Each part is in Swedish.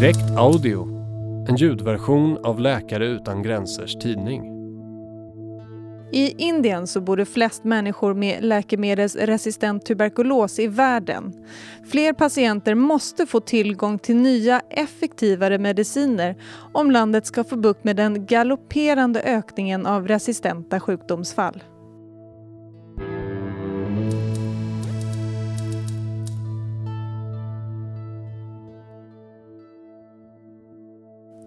Direkt Audio, en ljudversion av Läkare utan gränsers tidning. I Indien så bor det flest människor med läkemedelsresistent tuberkulos i världen. Fler patienter måste få tillgång till nya, effektivare mediciner om landet ska få bukt med den galopperande ökningen av resistenta sjukdomsfall.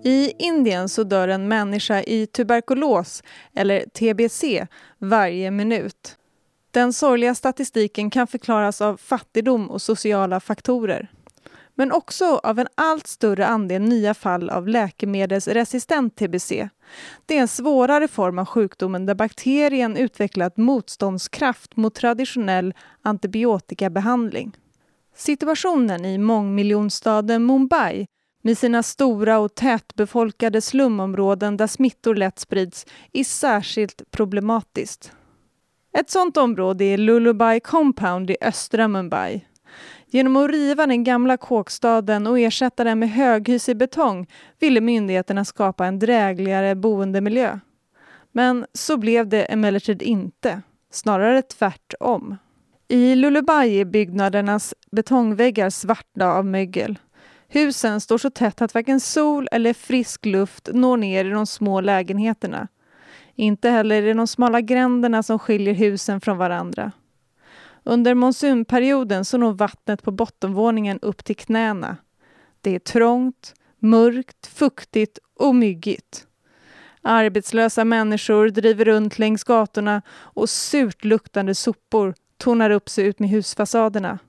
I Indien så dör en människa i tuberkulos, eller TBC, varje minut. Den sorgliga statistiken kan förklaras av fattigdom och sociala faktorer. Men också av en allt större andel nya fall av läkemedelsresistent TBC. Det är en svårare form av sjukdomen där bakterien utvecklat motståndskraft mot traditionell antibiotikabehandling. Situationen i mångmiljonstaden Mumbai med sina stora och tätbefolkade slumområden där smittor lätt sprids är särskilt problematiskt. Ett sådant område är Lullaby Compound i östra Mumbai. Genom att riva den gamla kåkstaden och ersätta den med höghus i betong ville myndigheterna skapa en drägligare boendemiljö. Men så blev det emellertid inte, snarare tvärtom. I Lullaby är byggnadernas betongväggar svarta av mögel. Husen står så tätt att varken sol eller frisk luft når ner i de små lägenheterna. Inte heller i de smala gränderna som skiljer husen från varandra. Under monsunperioden så når vattnet på bottenvåningen upp till knäna. Det är trångt, mörkt, fuktigt och myggigt. Arbetslösa människor driver runt längs gatorna och surt luktande sopor tornar upp sig ut med husfasaderna.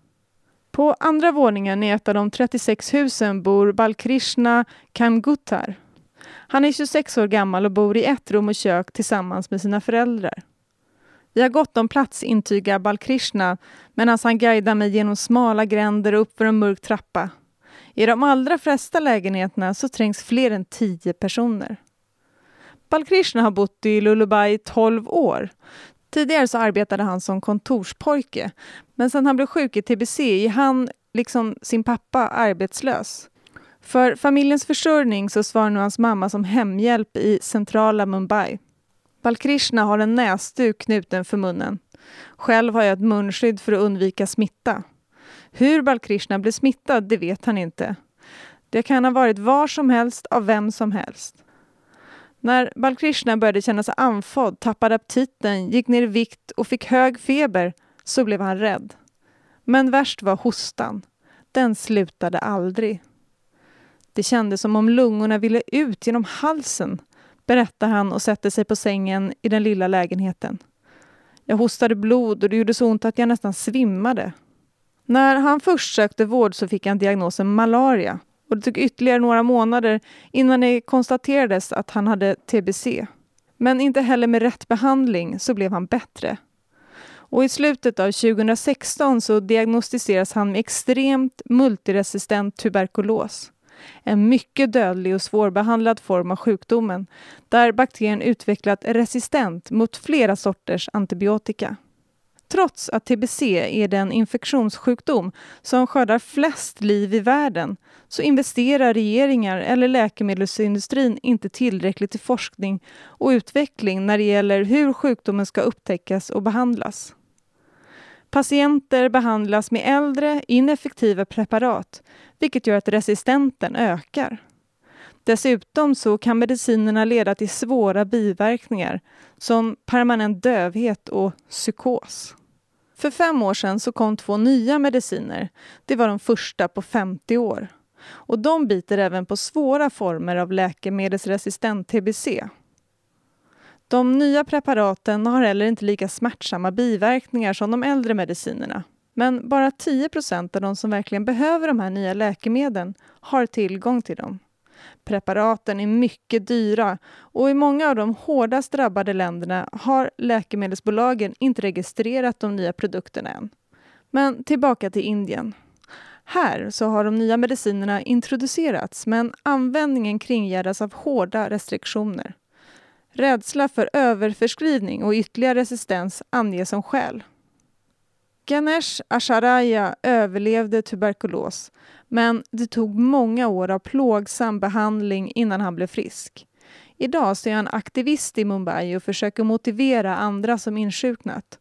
På andra våningen i ett av de 36 husen bor Balkrishna Kamguttar. Han är 26 år gammal och bor i ett rum och kök tillsammans med sina föräldrar. Vi har gott om plats, intygar Balkrishna medan han guidar mig genom smala gränder och uppför en mörk trappa. I de allra flesta lägenheterna så trängs fler än tio personer. Balkrishna har bott i Lullaby i 12 år. Tidigare så arbetade han som kontorspojke, men sen han blev sjuk i tbc är han, liksom sin pappa, arbetslös. För familjens försörjning så svarar nu hans mamma som hemhjälp i centrala Mumbai. Balkrishna har en näsduk knuten för munnen. Själv har jag ett munskydd för att undvika smitta. Hur Balkrishna blev smittad, det vet han inte. Det kan ha varit var som helst av vem som helst. När Balkrishna började känna sig andfådd, tappade aptiten, gick ner i vikt och fick hög feber så blev han rädd. Men värst var hostan. Den slutade aldrig. Det kändes som om lungorna ville ut genom halsen, berättar han och sätter sig på sängen i den lilla lägenheten. Jag hostade blod och det gjorde så ont att jag nästan svimmade. När han först sökte vård så fick han diagnosen malaria och det tog ytterligare några månader innan det konstaterades att han hade tbc. Men inte heller med rätt behandling så blev han bättre. Och i slutet av 2016 så diagnostiseras han med extremt multiresistent tuberkulos. En mycket dödlig och svårbehandlad form av sjukdomen där bakterien utvecklat resistent mot flera sorters antibiotika. Trots att tbc är den infektionssjukdom som skördar flest liv i världen så investerar regeringar eller läkemedelsindustrin inte tillräckligt i forskning och utveckling när det gäller hur sjukdomen ska upptäckas och behandlas. Patienter behandlas med äldre, ineffektiva preparat vilket gör att resistenten ökar. Dessutom så kan medicinerna leda till svåra biverkningar som permanent dövhet och psykos. För fem år sedan så kom två nya mediciner. Det var de första på 50 år. Och de biter även på svåra former av läkemedelsresistent tbc. De nya preparaten har heller inte lika smärtsamma biverkningar som de äldre medicinerna. Men bara 10% av de som verkligen behöver de här nya läkemedlen har tillgång till dem. Preparaten är mycket dyra och i många av de hårdast drabbade länderna har läkemedelsbolagen inte registrerat de nya produkterna än. Men tillbaka till Indien. Här så har de nya medicinerna introducerats men användningen kringgärdas av hårda restriktioner. Rädsla för överförskrivning och ytterligare resistens anges som skäl. Ganesh Asharaya överlevde tuberkulos men det tog många år av plågsam behandling innan han blev frisk. Idag så är han aktivist i Mumbai och försöker motivera andra som insjuknat.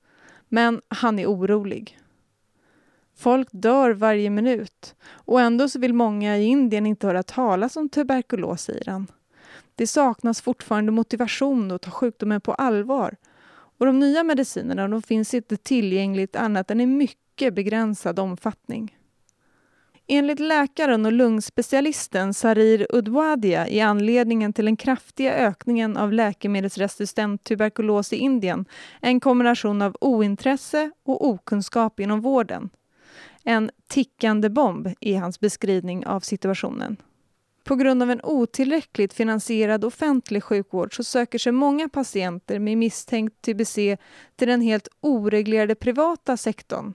Men han är orolig. Folk dör varje minut och ändå så vill många i Indien inte höra talas om tuberkulos, säger han. Det saknas fortfarande motivation att ta sjukdomen på allvar och de nya medicinerna de finns inte tillgängligt annat än i mycket begränsad omfattning. Enligt läkaren och lungspecialisten Sarir Udwadia är anledningen till den kraftiga ökningen av läkemedelsresistent tuberkulos i Indien en kombination av ointresse och okunskap inom vården. En tickande bomb är hans beskrivning av situationen. På grund av en otillräckligt finansierad offentlig sjukvård så söker sig många patienter med misstänkt TBC till den helt oreglerade privata sektorn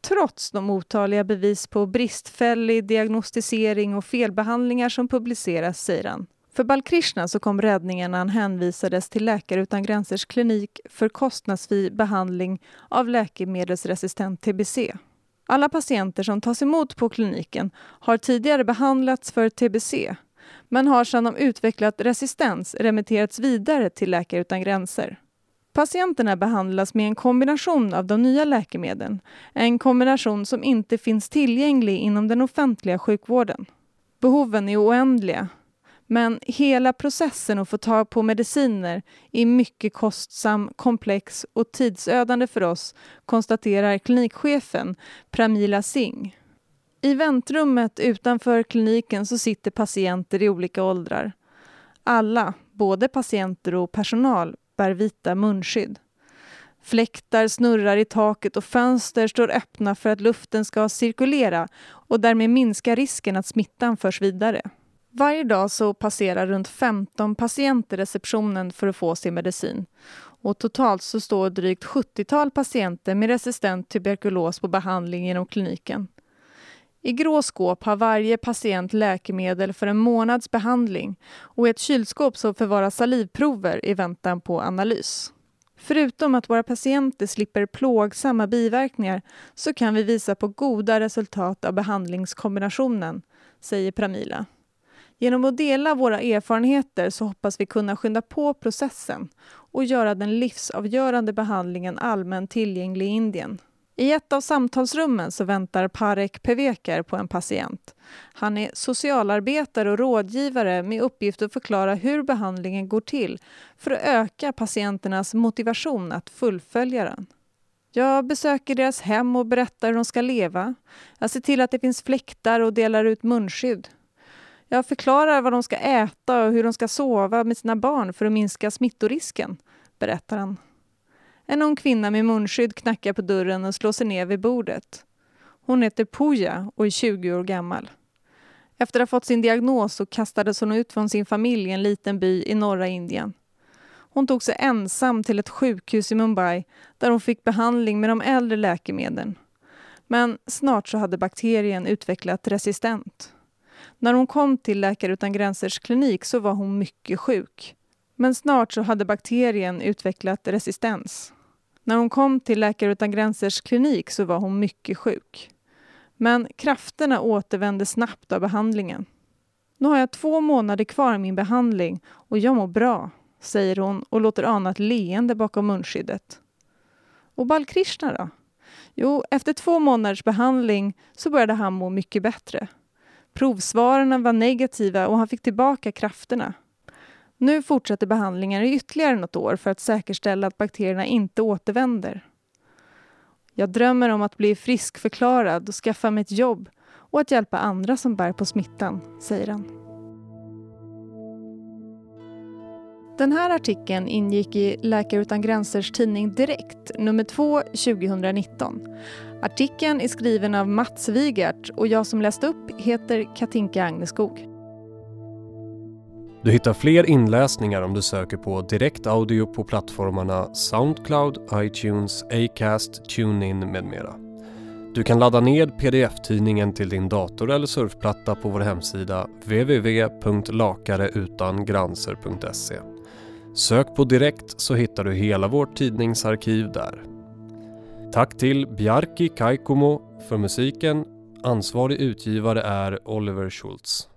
trots de otaliga bevis på bristfällig diagnostisering och felbehandlingar som publiceras, säger han. För Balkrishna så kom räddningen när han hänvisades till Läkare utan gränsers klinik för kostnadsfri behandling av läkemedelsresistent TBC. Alla patienter som tas emot på kliniken har tidigare behandlats för TBC men har sedan de utvecklat resistens remitterats vidare till Läkare utan gränser. Patienterna behandlas med en kombination av de nya läkemedlen, en kombination som inte finns tillgänglig inom den offentliga sjukvården. Behoven är oändliga, men hela processen att få tag på mediciner är mycket kostsam, komplex och tidsödande för oss, konstaterar klinikchefen Pramila Singh. I väntrummet utanför kliniken så sitter patienter i olika åldrar. Alla, både patienter och personal, bär vita munskydd. Fläktar snurrar i taket och fönster står öppna för att luften ska cirkulera och därmed minska risken att smittan förs vidare. Varje dag så passerar runt 15 patienter receptionen för att få sin medicin. Och totalt så står drygt 70-tal patienter med resistent tuberkulos på behandling inom kliniken. I grå skåp har varje patient läkemedel för en månads behandling och i ett kylskåp så förvaras salivprover i väntan på analys. Förutom att våra patienter slipper plågsamma biverkningar så kan vi visa på goda resultat av behandlingskombinationen, säger Pramila. Genom att dela våra erfarenheter så hoppas vi kunna skynda på processen och göra den livsavgörande behandlingen allmänt tillgänglig i Indien. I ett av samtalsrummen så väntar Parek Peveker på en patient. Han är socialarbetare och rådgivare med uppgift att förklara hur behandlingen går till för att öka patienternas motivation att fullfölja den. Jag besöker deras hem och berättar hur de ska leva. Jag ser till att det finns fläktar och delar ut munskydd. Jag förklarar vad de ska äta och hur de ska sova med sina barn för att minska smittorisken, berättar han. En ung kvinna med munskydd knackar på dörren och slår sig ner vid bordet. Hon heter Puja och är 20 år gammal. Efter att ha fått sin diagnos så kastades hon ut från sin familj i en liten by i norra Indien. Hon tog sig ensam till ett sjukhus i Mumbai där hon fick behandling med de äldre läkemedlen. Men snart så hade bakterien utvecklat resistent. När hon kom till Läkare utan gränsers klinik så var hon mycket sjuk. Men snart så hade bakterien utvecklat resistens. När hon kom till Läkare utan gränsers klinik så var hon mycket sjuk. Men krafterna återvände snabbt av behandlingen. Nu har jag två månader kvar i min behandling och jag mår bra, säger hon och låter ana ett leende bakom munskyddet. Och Balkrishna då? Jo, efter två månaders behandling så började han må mycket bättre. Provsvaren var negativa och han fick tillbaka krafterna. Nu fortsätter behandlingen i ytterligare något år för att säkerställa att bakterierna inte återvänder. Jag drömmer om att bli friskförklarad och skaffa mig ett jobb och att hjälpa andra som bär på smittan, säger han. Den här artikeln ingick i Läkare utan gränsers tidning Direkt, nummer 2, 2019. Artikeln är skriven av Mats Wigert och jag som läst upp heter Katinka Agneskog. Du hittar fler inläsningar om du söker på direkt audio på plattformarna Soundcloud, iTunes, Acast, TuneIn med mera. Du kan ladda ned pdf-tidningen till din dator eller surfplatta på vår hemsida www.lakareutangranser.se. Sök på direkt så hittar du hela vårt tidningsarkiv där. Tack till Bjarki Kaikomo för musiken. Ansvarig utgivare är Oliver Schultz.